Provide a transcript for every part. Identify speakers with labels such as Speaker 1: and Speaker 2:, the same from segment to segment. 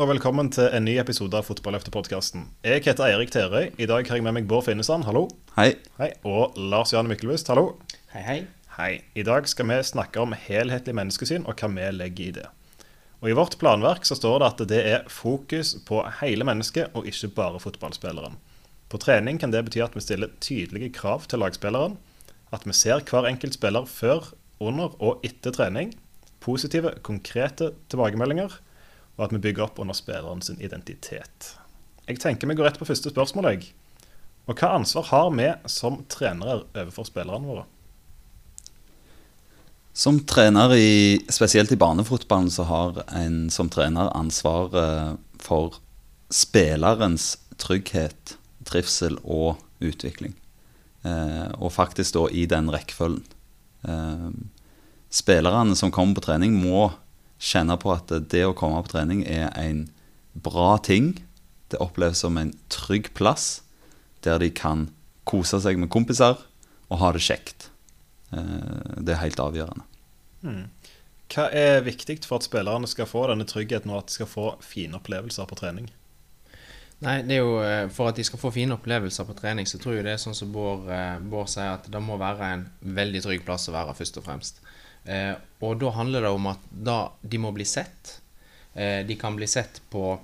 Speaker 1: og velkommen til en ny episode av Fotballøftet-podkasten. Jeg heter Eirik Terøy. I dag har jeg med meg Bård Finnesand, hallo.
Speaker 2: Hei.
Speaker 1: Hei. Og Lars Jan Myklebust, hallo.
Speaker 3: Hei, hei.
Speaker 1: Hei. I dag skal vi snakke om helhetlig menneskesyn og hva vi legger i det. Og I vårt planverk så står det at det er fokus på hele mennesket og ikke bare fotballspilleren. På trening kan det bety at vi stiller tydelige krav til lagspilleren. At vi ser hver enkelt spiller før, under og etter trening. Positive, konkrete tilbakemeldinger og at vi bygger opp under spilleren sin identitet. Jeg tenker vi går rett på første spørsmål. Jeg. Og Hva ansvar har vi som trenere overfor spillerne våre?
Speaker 2: Som trener, i, spesielt i barnefotballen, så har en som trener ansvar for spillerens trygghet, trivsel og utvikling. Eh, og faktisk da i den rekkefølgen. Eh, spillerne som kommer på trening, må kjenne på at det å komme på trening er en bra ting. Det oppleves som en trygg plass der de kan kose seg med kompiser og ha det kjekt. Eh, det er helt avgjørende.
Speaker 1: Hmm. Hva er viktig for at spillerne skal få denne tryggheten og at de skal få fine opplevelser på trening?
Speaker 3: Nei, det er jo eh, For at de skal få fine opplevelser på trening, så tror jeg det er sånn som Bård, eh, Bård sier, at det må være en veldig trygg plass å være, først og fremst. Eh, og da handler det om at da, de må bli sett. Eh, de kan bli sett på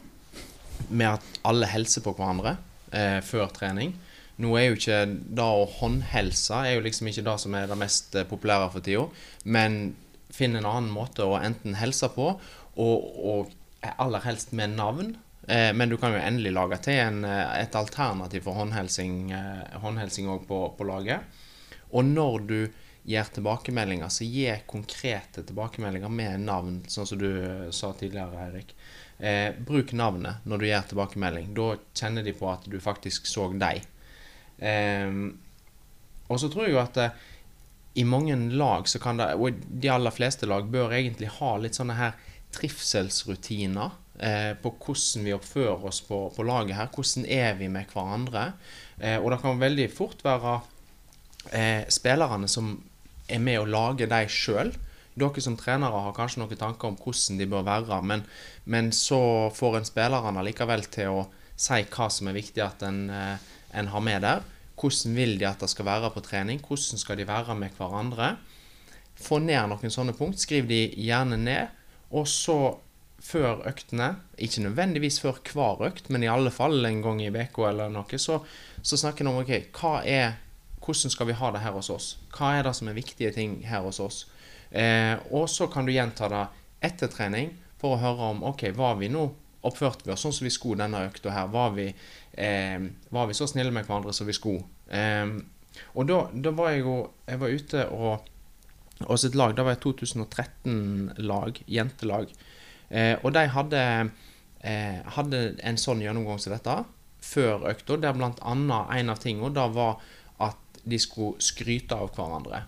Speaker 3: med at alle helser på hverandre eh, før trening. Nå er jo ikke da å håndhelse er jo liksom ikke det som er det mest eh, populære for tida, men finn en annen måte å enten helse på, og, og aller helst med navn. Eh, men du kan jo endelig lage til en, eh, et alternativ for håndhelsing, håndhelsing på, på laget. Og når du gir tilbakemeldinger, så gi konkrete tilbakemeldinger med navn, sånn som du eh, sa tidligere, Eirik. Eh, bruk navnet når du gir tilbakemelding. Da kjenner de på at du faktisk så deg. Eh, og så tror jeg jo at eh, i mange lag så kan det, og de aller fleste lag, bør egentlig ha litt sånne her trivselsrutiner eh, på hvordan vi oppfører oss på, på, laget her. Hvordan er vi med hverandre? Eh, og det kan veldig fort være spillerne som er med å lage de sjøl. Dere som trenere har kanskje noen tanker om hvordan de bør være, men, men så får en spillerne likevel til å si hva som er viktig at en, eh, en, har med der. Hvordan vil de at det skal være på trening? Hvordan skal de være med hverandre? Få ned noen sånne punkt. Skriv de gjerne ned. Og så, før øktene, ikke nødvendigvis før hver økt, men i alle fall en gang i uka eller noe, så, så snakker en om ok, hva er hvordan skal vi ha det her hos oss? Hva er det som er viktige ting her hos oss? Eh, og så kan du gjenta det etter trening for å høre om ok, var vi nå oppførte vi oss sånn som vi skulle denne økta her? Var vi, eh, var vi, så snille med hverandre som vi skulle? Eh, og da, da, var jeg jo Jeg var ute og hos et lag, da var jeg 2013-lag, jentelag. Eh, og de hadde, eh, hadde en sånn gjennomgang som dette før økta, der bl.a. en av tingene da var de skulle skryte av hverandre.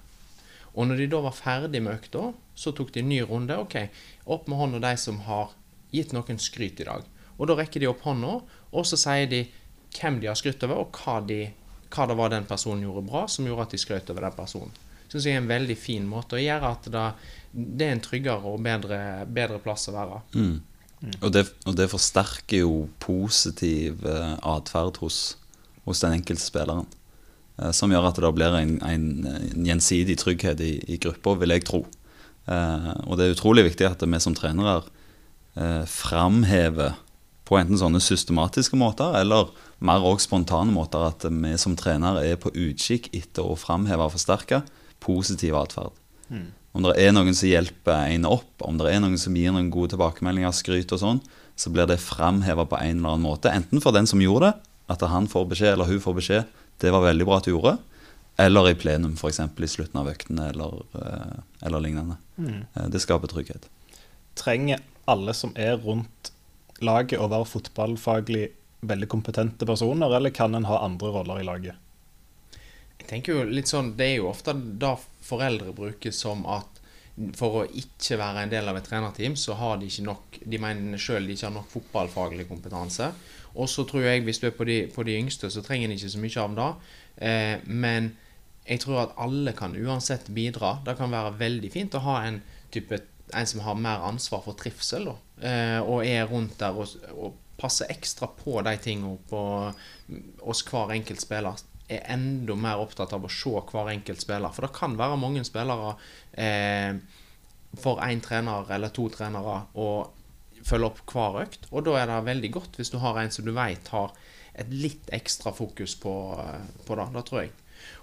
Speaker 3: Og når de da var ferdig med økta, så tok de en ny runde. Ok, opp med hånda de som har gitt noen skryt i dag. Og da rekker de opp hånda, og så sier de hvem de har skrytt over, og hva, de, hva, det var den personen gjorde bra, som gjorde at de skrøt over den personen. Syns jeg er en veldig fin måte å gjøre at det, det er en tryggere og bedre, bedre plass å være.
Speaker 2: Mm. Mm. Og, det, og, det, forsterker jo positiv eh, atferd hos, hos den enkelte spilleren. Eh, som gjør at det blir en, en, en gjensidig trygghet i, i gruppa, vil jeg tro. Eh, og det er utrolig viktig at vi som trenere eh, framhever på enten sånne systematiske måter eller mer også spontane måter at vi som trenere er på utkikk etter å framheve og forsterke positiv atferd. Mm. Om det er noen som hjelper en opp, om det er noen som gir noen gode tilbakemeldinger, skryt og sånn, så blir det framheva på en eller annen måte. Enten for den som gjorde det, at han får beskjed eller hun får beskjed det var veldig bra at du gjorde. Eller i plenum, f.eks. i slutten av øktene eller, eh, eller lignende. Mm. Eh, det skaper trygghet.
Speaker 1: Trenger alle som er rundt laget, å være fotballfaglig veldig kompetente personer, eller kan en ha andre roller i laget?
Speaker 3: Jeg tenker jo litt sånn, Det er jo ofte da foreldre bruker som at for å ikke være en del av et trenerteam, så har de ikke nok De mener sjøl de ikke har nok fotballfaglig kompetanse. Og så tror jeg, hvis du er på de, på de yngste, så trenger en ikke så mye av det. Eh, men jeg tror at alle kan uansett bidra. Det kan være veldig fint å ha en type en som har mer ansvar for trivsel, eh, og er rundt der og, og passer ekstra på de tingene på oss hver enkelt spiller, er enda mer opptatt av å se hver enkelt spiller. For det kan være mange spillere eh, for én trener eller to trenere å følge opp hver økt, og da er det veldig godt hvis du har en som du vet har et litt ekstra fokus på, på det. Det tror jeg.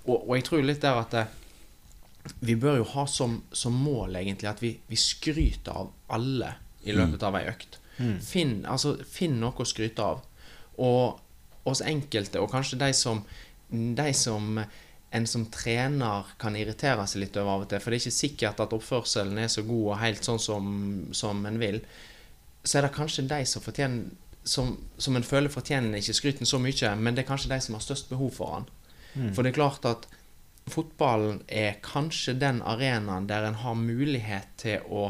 Speaker 3: Og, og jeg tror litt der at det, vi bør jo ha som, som mål egentlig at vi, vi, skryter av alle i løpet av ei økt. Mm. Finn, altså, finn noe å skryte av. Og oss enkelte, og kanskje de som, de som en som trener kan irritere seg litt over av og til, for det er ikke sikkert at oppførselen er så god og helt sånn som, som en vil, så er det kanskje de som fortjener som, som en føler fortjener ikke skryten så mye, men det er kanskje de som har størst behov for han. Mm. For det er klart at fotballen er kanskje den arenaen der en har mulighet til å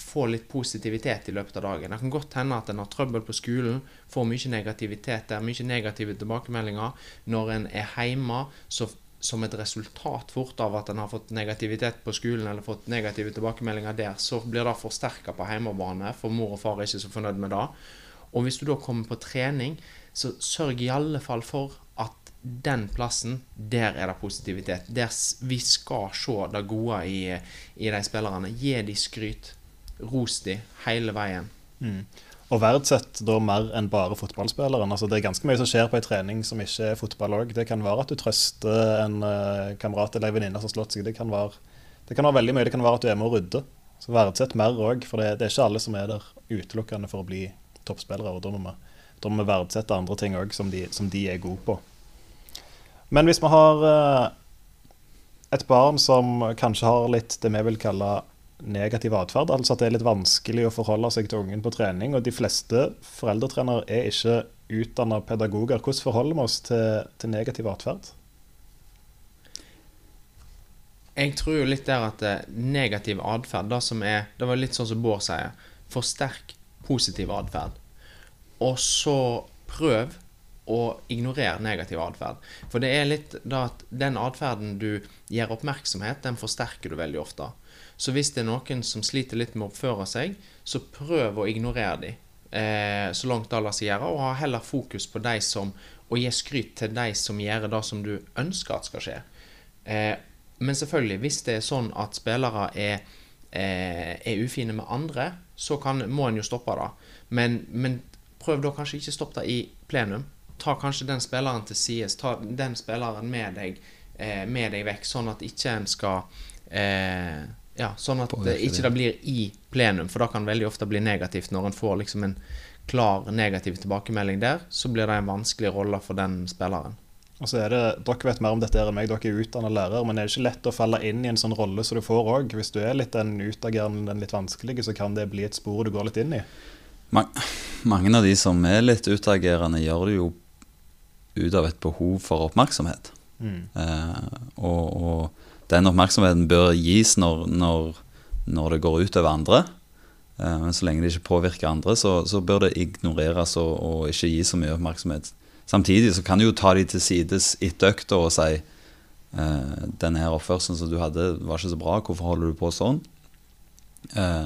Speaker 3: få litt positivitet i løpet av dagen. Det kan godt hende at en har trøbbel på skolen, får mye negativitet der, mye negative tilbakemeldinger. Når en er hjemme, så som et resultat fort av at en har fått negativitet på skolen eller fått negative tilbakemeldinger der, så blir det forsterka på hjemmebane, for mor og far er ikke så fornøyd med det. Og hvis du da kommer på trening, så sørg i alle fall for at den plassen, der er det positivitet. Der vi skal se det gode i, i de spillerne. Gi de skryt. Ros de hele veien.
Speaker 1: Mm. Og verdsett da mer enn bare fotballspilleren. Altså, det er ganske mye som skjer på en trening som ikke er fotball òg. Det kan være at du trøster en uh, kamerat eller en venninne som har slått seg. Det kan, være, det kan, være, veldig mye. Det kan være at du er med å rydde. Så verdsett mer òg, for det, det, er ikke alle som er der utelukkende for å bli toppspillere. og Da må vi, da må verdsette andre ting òg som, som, de er gode på. Men hvis vi har uh, et barn som kanskje har litt det vi vil kalle negativ atferd, altså at det er litt vanskelig å forholde seg til ungen på trening, og de fleste foreldretrenere er ikke utdanna pedagoger, hvordan forholder vi oss til, til negativ atferd?
Speaker 3: Jeg tror jo litt der at eh, negativ atferd, det som er Det var litt sånn som Bård sier. Forsterk positiv atferd. Og så prøv å ignorere negativ atferd. For det er litt da at den atferden du gir oppmerksomhet, den forsterker du veldig ofte. Så hvis det er noen som sliter litt med å oppføre seg, så prøv å ignorere dem eh, så langt det lar seg gjøre, og ha heller fokus på de som og gi skryt til de som gjør det som du ønsker at skal skje. Eh, men selvfølgelig, hvis det er sånn at spillere er, eh, er ufine med andre, så kan, må en jo stoppe det. Men, men, prøv da kanskje ikke stoppe det i plenum. Ta kanskje den spilleren til sides. Ta den spilleren med deg, eh, med deg vekk, sånn at ikke en skal eh, Ja, sånn at det ikke det blir i plenum, for da kan det veldig ofte bli negativt når en får liksom en klar negativ tilbakemelding der, så blir det en vanskelig rolle for den spilleren.
Speaker 1: Og så er det, Dere vet mer om dette enn meg, dere er utdanna lærer, men er det ikke lett å falle inn i en sånn rolle som du får òg? Hvis du er litt den utagerende, den litt vanskelige, så kan det bli et spor du går litt inn i?
Speaker 2: Mange av de som er litt utagerende, gjør det jo ut av et behov for oppmerksomhet. Mm. Eh, og, og, den oppmerksomheten bør gis når, når, når det går ut over andre. Eh, men så lenge det ikke påvirker andre, så, så bør det ignoreres og, og ikke gi så mye oppmerksomhet Samtidig så kan du jo ta de til sides etter økta og si eh, denne her oppførselen som du hadde, var ikke så bra. Hvorfor holder du på sånn? Eh,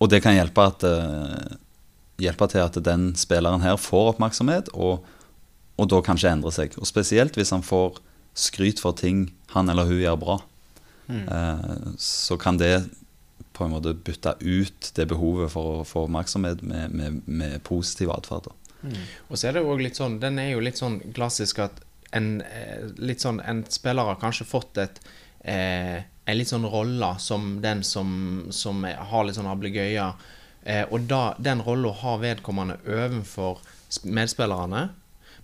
Speaker 2: og det kan hjelpe, at, eh, hjelpe, til at den spilleren her får oppmerksomhet, og, og, da kanskje endre seg. Og spesielt hvis han får skryt for ting han eller hun gjør bra. Mm. Eh, så kan det på en måte bytte ut det behovet for å få oppmerksomhet med, med, med positiv atferd.
Speaker 3: Mm. Og så er det jo litt sånn Den er jo litt sånn klassisk at en, eh, litt sånn, en spiller har kanskje fått et eh, en litt sånn rolle som den som, som har litt sånn ablegøyer. Eh, og da, den rolla har vedkommende overfor medspillerne.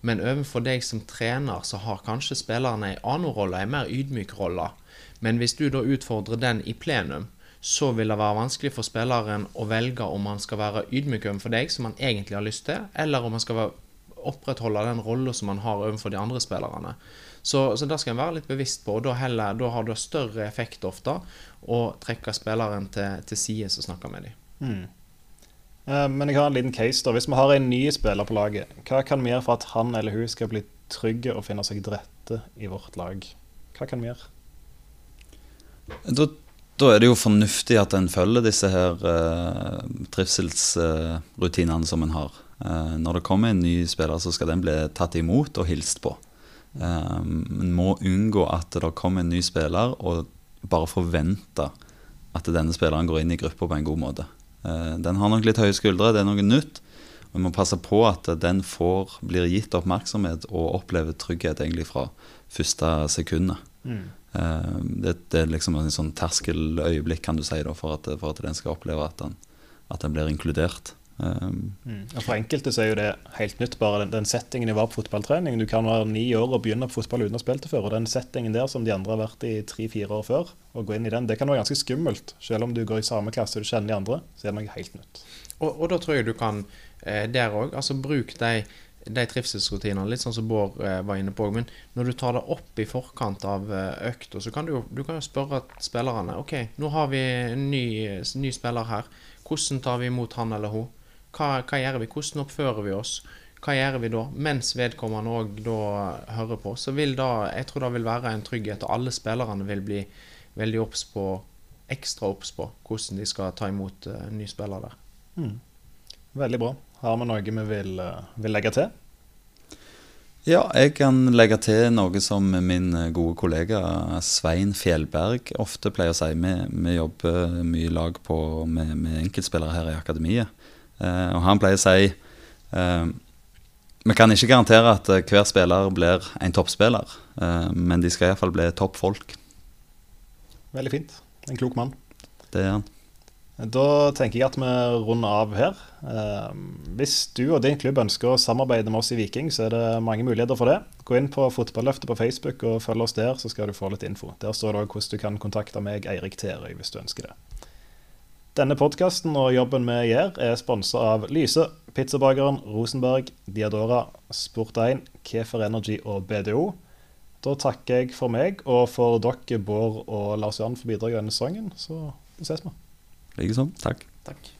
Speaker 3: Men overfor deg som trener, så har kanskje spillerne en annen rolle, en mer ydmyk rolle. Men hvis du da utfordrer den i plenum, så vil det være vanskelig for spilleren å velge om han skal være ydmyk overfor deg, som han egentlig har lyst til, eller om han skal opprettholde den rolla som han har overfor de andre spillerne. Så, så det skal en være litt bevisst på, og da, heller, da har det større effekt ofte å trekke spilleren til, til side og snakke med dem. Mm.
Speaker 1: Uh, men jeg har en liten case. da. Hvis vi har en ny spiller på laget, hva kan vi gjøre for at han eller hun skal bli trygge og finne seg til rette i vårt lag? Hva kan vi gjøre?
Speaker 2: Da Da er det jo fornuftig at en følger disse her uh, trivselsrutinene uh, som en har. Uh, når det kommer en ny spiller, så skal den bli tatt imot og hilst på. En må unngå at det kommer en ny spiller og bare forvente at denne spilleren går inn i gruppa på en god måte. Den har nok litt høye skuldre, det er noe nytt. Vi må passe på at den får, blir gitt oppmerksomhet og opplever trygghet egentlig fra første sekundet. Mm. Eh, det, det, er liksom en sånn terskeløyeblikk kan du si da, for, at, for at den skal oppleve at den, at den blir inkludert.
Speaker 1: Um, mm. For enkelte så er jo det helt nytt, bare den, den settingen de var på fotballtrening. Du kan være ni år og begynne på fotball uten å ha spilt det før. Og den settingen der som de andre har vært i tre-fire år før, å gå inn i den, det kan være ganske skummelt. Selv om du går i samme klasse og du kjenner de andre, så er det noe helt nytt.
Speaker 3: Og, og da tror jeg du kan eh, der òg, altså bruk de de trivselsrutinene, litt sånn som Bård eh, var inne på. Men når du tar det opp i forkant av eh, økta, så kan du, du kan jo spørre spillerne OK, nå har vi en ny, ny spiller her. Hvordan tar vi imot han eller hun? Hva, hva, gjør vi? Hvordan oppfører vi oss? Hva gjør vi da? Mens vedkommende òg da hører på. Så vil da, jeg tror det vil være en trygghet, og alle spillerne vil bli veldig obs på ekstra obs på hvordan de skal ta imot uh, ny spiller der. Mm.
Speaker 1: Veldig bra. Har vi noe vi vil, eh, vil, legge til?
Speaker 2: Ja, jeg kan legge til noe som min gode kollega Svein Fjellberg ofte pleier å si. Vi, vi jobber mye i lag på, med, med, enkeltspillere her i akademiet. Eh, og han pleier å si eh, vi kan ikke garantere at hver spiller blir en toppspiller, eh, men de skal iallfall bli toppfolk.
Speaker 1: Veldig fint. En klok mann.
Speaker 2: Det er han.
Speaker 1: Da tenker jeg at vi runder av her. Eh, hvis du og din klubb ønsker å samarbeide med oss i Viking, så er det mange muligheter for det. Gå inn på Fotballøftet på Facebook og følg oss der, så skal du få litt info. Der står det òg hvordan du kan kontakte meg, Eirik Terøy, hvis du ønsker det. Denne podkasten og jobben vi gjør, er sponsa av Lyse, Pizzabakeren, Rosenberg, Diadora, Sport1, Kefer Energy og BDO. Da takker jeg for meg, og for dere, Bård og Lars Jan, for bidraget denne sesongen. Så ses vi.
Speaker 2: Likeså. Takk.
Speaker 3: Takk.